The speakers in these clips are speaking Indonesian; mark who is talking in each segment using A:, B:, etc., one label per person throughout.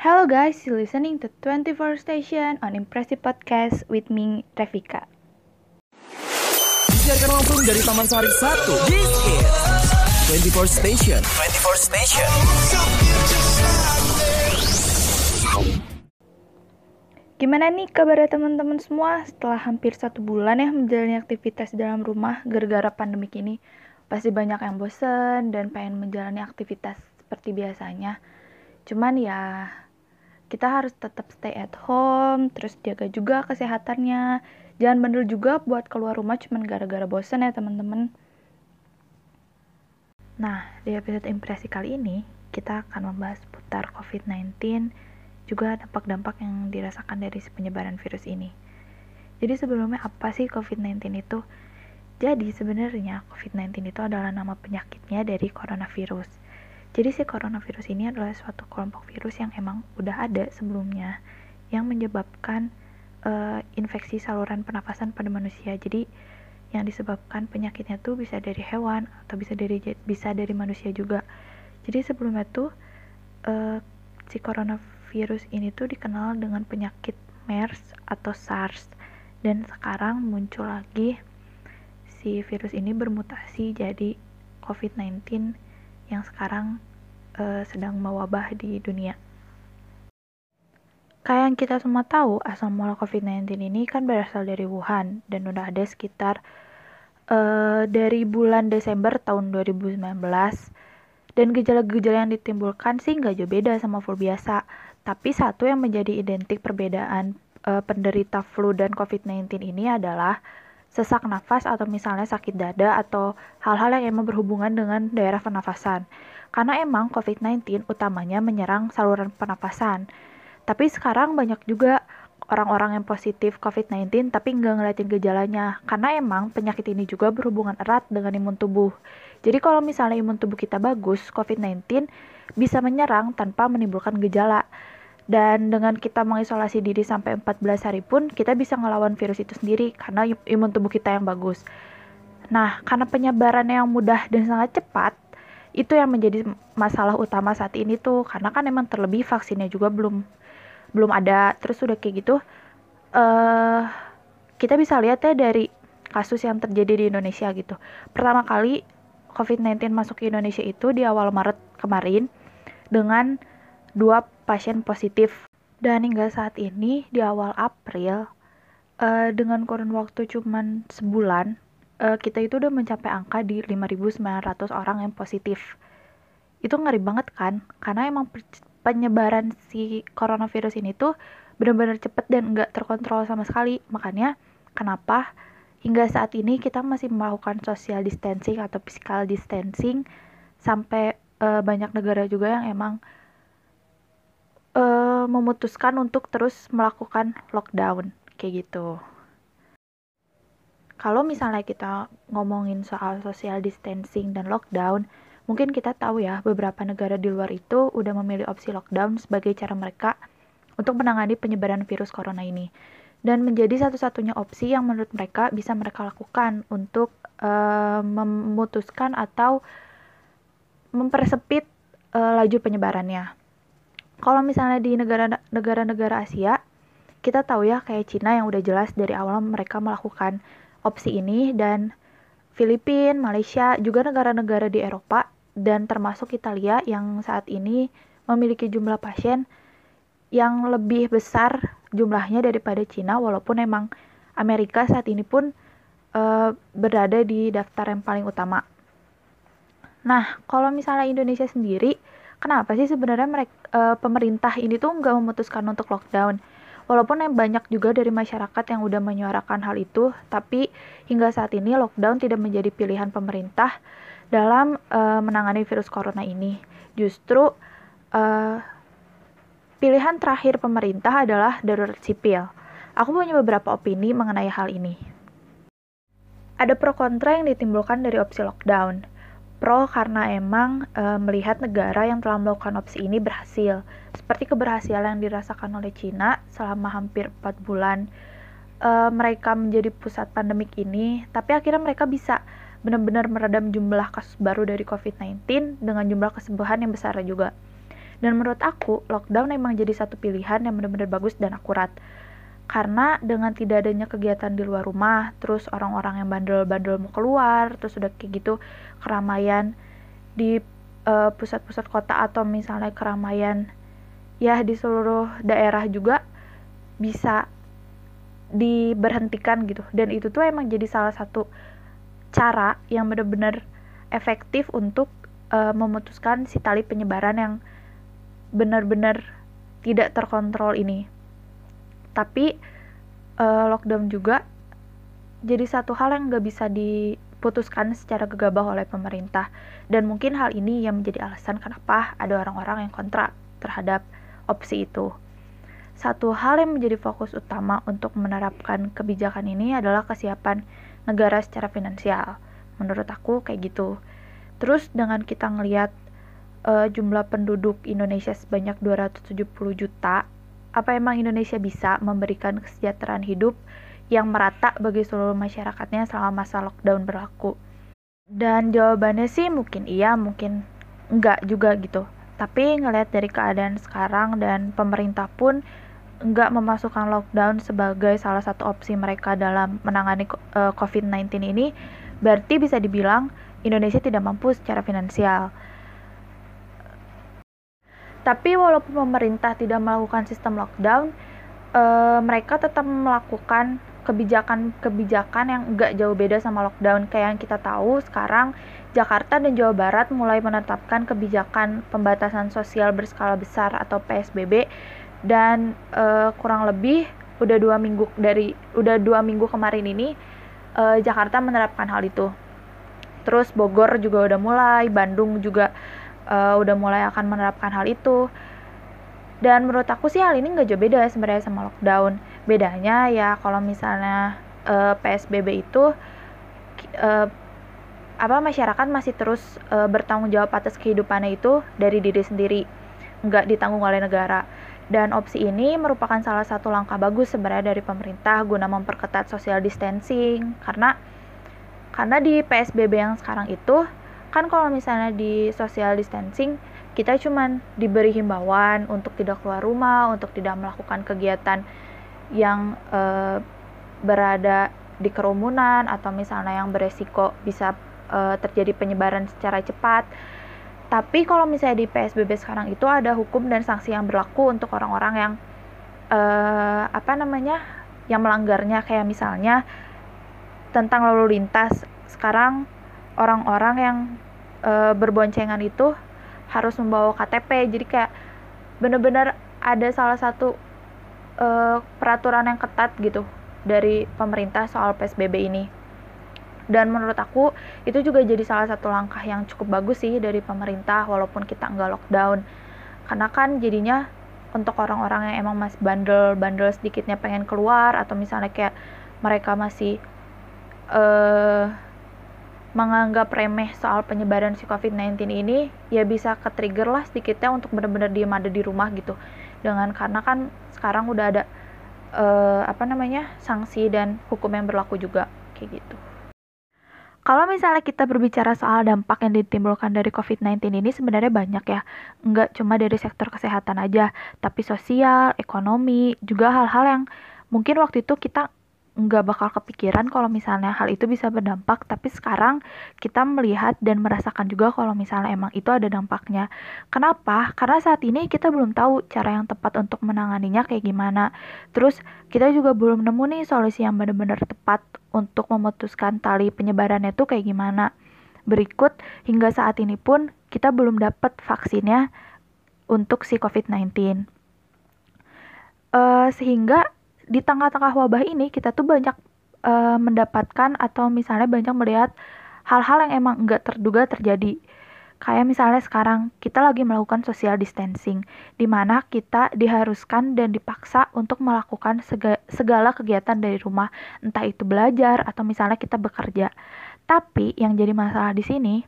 A: Hello guys, you listening to 24 Station on Impressive Podcast with me, Revika.
B: Disiarkan langsung dari Taman Sari 1. This is 24 Station. 24 Station.
A: Gimana nih kabar teman-teman semua setelah hampir satu bulan ya menjalani aktivitas di dalam rumah gara-gara pandemik ini? Pasti banyak yang bosen dan pengen menjalani aktivitas seperti biasanya. Cuman ya kita harus tetap stay at home, terus jaga juga kesehatannya. Jangan bandel juga buat keluar rumah cuman gara-gara bosan ya teman-teman. Nah, di episode impresi kali ini, kita akan membahas putar COVID-19, juga dampak-dampak yang dirasakan dari penyebaran virus ini. Jadi sebelumnya apa sih COVID-19 itu? Jadi sebenarnya COVID-19 itu adalah nama penyakitnya dari coronavirus jadi si coronavirus ini adalah suatu kelompok virus yang emang udah ada sebelumnya yang menyebabkan uh, infeksi saluran pernapasan pada manusia. Jadi yang disebabkan penyakitnya tuh bisa dari hewan atau bisa dari bisa dari manusia juga. Jadi sebelumnya tuh uh, si coronavirus ini tuh dikenal dengan penyakit MERS atau SARS dan sekarang muncul lagi si virus ini bermutasi jadi COVID-19 yang sekarang uh, sedang mewabah di dunia. Kayak yang kita semua tahu, asal mula COVID-19 ini kan berasal dari Wuhan dan udah ada sekitar uh, dari bulan Desember tahun 2019 dan gejala-gejala yang ditimbulkan sih nggak jauh beda sama flu biasa. Tapi satu yang menjadi identik perbedaan uh, penderita flu dan COVID-19 ini adalah sesak nafas atau misalnya sakit dada atau hal-hal yang emang berhubungan dengan daerah pernafasan. Karena emang COVID-19 utamanya menyerang saluran pernapasan. Tapi sekarang banyak juga orang-orang yang positif COVID-19 tapi nggak ngeliatin gejalanya. Karena emang penyakit ini juga berhubungan erat dengan imun tubuh. Jadi kalau misalnya imun tubuh kita bagus, COVID-19 bisa menyerang tanpa menimbulkan gejala. Dan dengan kita mengisolasi diri sampai 14 hari pun, kita bisa ngelawan virus itu sendiri karena imun tubuh kita yang bagus. Nah, karena penyebarannya yang mudah dan sangat cepat, itu yang menjadi masalah utama saat ini tuh. Karena kan emang terlebih vaksinnya juga belum belum ada. Terus udah kayak gitu uh, kita bisa lihat ya dari kasus yang terjadi di Indonesia gitu. Pertama kali COVID-19 masuk ke Indonesia itu di awal Maret kemarin dengan pasien positif. Dan hingga saat ini di awal April uh, dengan kurun waktu cuman sebulan uh, kita itu udah mencapai angka di 5.900 orang yang positif. Itu ngeri banget kan? Karena emang penyebaran si coronavirus ini tuh benar-benar cepet dan nggak terkontrol sama sekali. Makanya kenapa hingga saat ini kita masih melakukan social distancing atau physical distancing sampai uh, banyak negara juga yang emang uh, memutuskan untuk terus melakukan lockdown kayak gitu. Kalau misalnya kita ngomongin soal social distancing dan lockdown, mungkin kita tahu ya beberapa negara di luar itu udah memilih opsi lockdown sebagai cara mereka untuk menangani penyebaran virus corona ini dan menjadi satu-satunya opsi yang menurut mereka bisa mereka lakukan untuk uh, memutuskan atau mempersepit uh, laju penyebarannya kalau misalnya di negara-negara Asia, kita tahu ya kayak Cina yang udah jelas dari awal mereka melakukan opsi ini dan Filipina, Malaysia, juga negara-negara di Eropa dan termasuk Italia yang saat ini memiliki jumlah pasien yang lebih besar jumlahnya daripada Cina walaupun emang Amerika saat ini pun uh, berada di daftar yang paling utama. Nah, kalau misalnya Indonesia sendiri, kenapa sih sebenarnya mereka uh, pemerintah ini tuh nggak memutuskan untuk lockdown? Walaupun yang banyak juga dari masyarakat yang udah menyuarakan hal itu tapi hingga saat ini lockdown tidak menjadi pilihan pemerintah dalam uh, menangani virus corona ini. Justru uh, pilihan terakhir pemerintah adalah darurat sipil. Aku punya beberapa opini mengenai hal ini. Ada pro kontra yang ditimbulkan dari opsi lockdown pro karena emang e, melihat negara yang telah melakukan opsi ini berhasil. Seperti keberhasilan yang dirasakan oleh Cina selama hampir 4 bulan e, mereka menjadi pusat pandemik ini, tapi akhirnya mereka bisa benar-benar meredam jumlah kasus baru dari COVID-19 dengan jumlah kesembuhan yang besar juga. Dan menurut aku, lockdown emang jadi satu pilihan yang benar-benar bagus dan akurat. Karena dengan tidak adanya kegiatan di luar rumah, terus orang-orang yang bandel-bandel mau keluar, terus udah kayak gitu keramaian di uh, pusat-pusat kota atau misalnya keramaian ya di seluruh daerah juga bisa diberhentikan gitu. Dan itu tuh emang jadi salah satu cara yang benar-benar efektif untuk uh, memutuskan si tali penyebaran yang benar-benar tidak terkontrol ini tapi uh, lockdown juga jadi satu hal yang nggak bisa diputuskan secara gegabah oleh pemerintah dan mungkin hal ini yang menjadi alasan kenapa ada orang-orang yang kontra terhadap opsi itu. Satu hal yang menjadi fokus utama untuk menerapkan kebijakan ini adalah kesiapan negara secara finansial. Menurut aku kayak gitu. Terus dengan kita ngelihat uh, jumlah penduduk Indonesia sebanyak 270 juta, apa emang Indonesia bisa memberikan kesejahteraan hidup yang merata bagi seluruh masyarakatnya selama masa lockdown berlaku? Dan jawabannya sih mungkin iya, mungkin enggak juga gitu. Tapi ngelihat dari keadaan sekarang dan pemerintah pun nggak memasukkan lockdown sebagai salah satu opsi mereka dalam menangani eh, COVID-19 ini, berarti bisa dibilang Indonesia tidak mampu secara finansial. Tapi walaupun pemerintah tidak melakukan sistem lockdown, uh, mereka tetap melakukan kebijakan-kebijakan yang nggak jauh beda sama lockdown. Kayak yang kita tahu sekarang Jakarta dan Jawa Barat mulai menetapkan kebijakan pembatasan sosial berskala besar atau PSBB dan uh, kurang lebih udah dua minggu dari udah dua minggu kemarin ini uh, Jakarta menerapkan hal itu terus Bogor juga udah mulai Bandung juga uh, udah mulai akan menerapkan hal itu. Dan menurut aku sih hal ini nggak jauh beda sebenarnya sama lockdown. Bedanya ya kalau misalnya uh, PSBB itu uh, apa masyarakat masih terus uh, bertanggung jawab atas kehidupannya itu dari diri sendiri nggak ditanggung oleh negara. Dan opsi ini merupakan salah satu langkah bagus sebenarnya dari pemerintah guna memperketat social distancing. Karena karena di PSBB yang sekarang itu kan kalau misalnya di social distancing kita cuman diberi himbauan untuk tidak keluar rumah, untuk tidak melakukan kegiatan yang e, berada di kerumunan atau misalnya yang beresiko bisa e, terjadi penyebaran secara cepat tapi kalau misalnya di PSBB sekarang itu ada hukum dan sanksi yang berlaku untuk orang-orang yang uh, apa namanya yang melanggarnya kayak misalnya tentang lalu lintas. Sekarang orang-orang yang uh, berboncengan itu harus membawa KTP. Jadi kayak bener-bener ada salah satu uh, peraturan yang ketat gitu dari pemerintah soal PSBB ini dan menurut aku itu juga jadi salah satu langkah yang cukup bagus sih dari pemerintah walaupun kita nggak lockdown karena kan jadinya untuk orang-orang yang emang masih bandel-bandel sedikitnya pengen keluar atau misalnya kayak mereka masih uh, menganggap remeh soal penyebaran si COVID-19 ini ya bisa ke trigger lah sedikitnya untuk benar-benar diem ada di rumah gitu dengan karena kan sekarang udah ada uh, apa namanya sanksi dan hukum yang berlaku juga kayak gitu. Kalau misalnya kita berbicara soal dampak yang ditimbulkan dari COVID-19 ini sebenarnya banyak ya. Nggak cuma dari sektor kesehatan aja, tapi sosial, ekonomi, juga hal-hal yang mungkin waktu itu kita nggak bakal kepikiran kalau misalnya hal itu bisa berdampak tapi sekarang kita melihat dan merasakan juga kalau misalnya emang itu ada dampaknya. Kenapa? Karena saat ini kita belum tahu cara yang tepat untuk menanganinya kayak gimana. Terus kita juga belum nemu nih solusi yang benar-benar tepat untuk memutuskan tali penyebarannya itu kayak gimana. Berikut hingga saat ini pun kita belum dapat vaksinnya untuk si COVID-19 uh, sehingga di tengah-tengah wabah ini kita tuh banyak uh, mendapatkan atau misalnya banyak melihat hal-hal yang emang nggak terduga terjadi. Kayak misalnya sekarang kita lagi melakukan social distancing, di mana kita diharuskan dan dipaksa untuk melakukan segala kegiatan dari rumah, entah itu belajar atau misalnya kita bekerja. Tapi yang jadi masalah di sini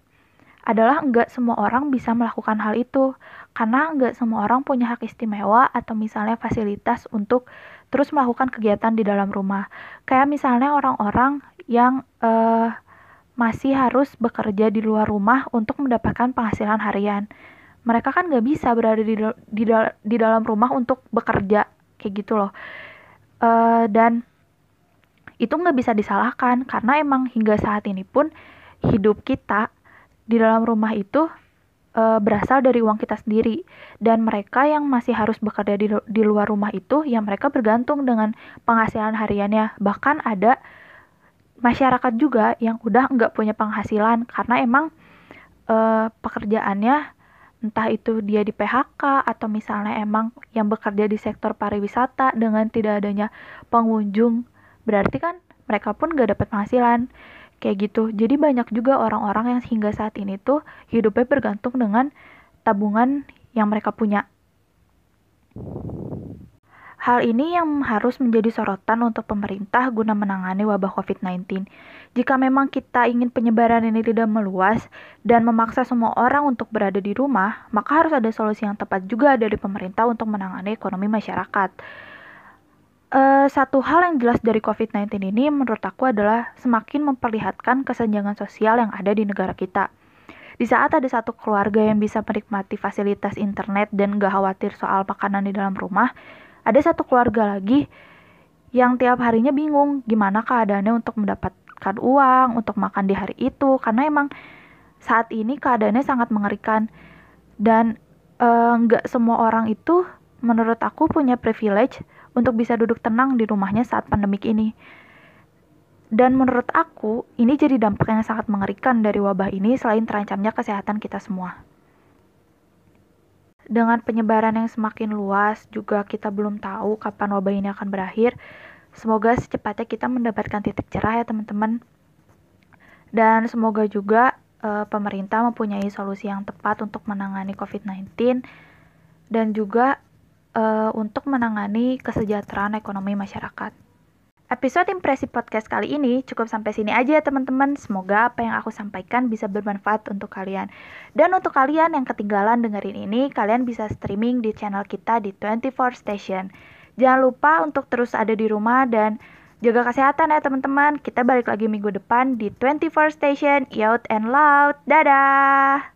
A: adalah nggak semua orang bisa melakukan hal itu, karena nggak semua orang punya hak istimewa atau misalnya fasilitas untuk terus melakukan kegiatan di dalam rumah. Kayak misalnya orang-orang yang uh, masih harus bekerja di luar rumah untuk mendapatkan penghasilan harian. mereka kan nggak bisa berada di, di, di dalam rumah untuk bekerja kayak gitu loh uh, dan itu nggak bisa disalahkan karena emang hingga saat ini pun hidup kita di dalam rumah itu uh, berasal dari uang kita sendiri. Dan mereka yang masih harus bekerja di, di luar rumah itu ya mereka bergantung dengan penghasilan hariannya. Bahkan ada masyarakat juga yang udah nggak punya penghasilan karena emang uh, pekerjaannya entah itu dia di PHK atau misalnya emang yang bekerja di sektor pariwisata dengan tidak adanya pengunjung berarti kan mereka pun gak dapat penghasilan kayak gitu. Jadi banyak juga orang-orang yang hingga saat ini tuh hidupnya bergantung dengan tabungan yang mereka punya. Hal ini yang harus menjadi sorotan untuk pemerintah guna menangani wabah COVID-19. Jika memang kita ingin penyebaran ini tidak meluas dan memaksa semua orang untuk berada di rumah, maka harus ada solusi yang tepat juga dari pemerintah untuk menangani ekonomi masyarakat. Uh, satu hal yang jelas dari COVID-19 ini menurut aku adalah semakin memperlihatkan kesenjangan sosial yang ada di negara kita. Di saat ada satu keluarga yang bisa menikmati fasilitas internet dan gak khawatir soal makanan di dalam rumah, ada satu keluarga lagi yang tiap harinya bingung gimana keadaannya untuk mendapatkan uang, untuk makan di hari itu, karena emang saat ini keadaannya sangat mengerikan dan uh, nggak semua orang itu menurut aku punya privilege untuk bisa duduk tenang di rumahnya saat pandemik ini. Dan menurut aku, ini jadi dampak yang sangat mengerikan dari wabah ini selain terancamnya kesehatan kita semua. Dengan penyebaran yang semakin luas, juga kita belum tahu kapan wabah ini akan berakhir. Semoga secepatnya kita mendapatkan titik cerah ya teman-teman. Dan semoga juga uh, pemerintah mempunyai solusi yang tepat untuk menangani COVID-19 dan juga uh, untuk menangani kesejahteraan ekonomi masyarakat. Episode impresi podcast kali ini cukup sampai sini aja ya teman-teman. Semoga apa yang aku sampaikan bisa bermanfaat untuk kalian. Dan untuk kalian yang ketinggalan dengerin ini, kalian bisa streaming di channel kita di 24 Station. Jangan lupa untuk terus ada di rumah dan jaga kesehatan ya teman-teman. Kita balik lagi minggu depan di 24 Station, Youth and Loud. Dadah!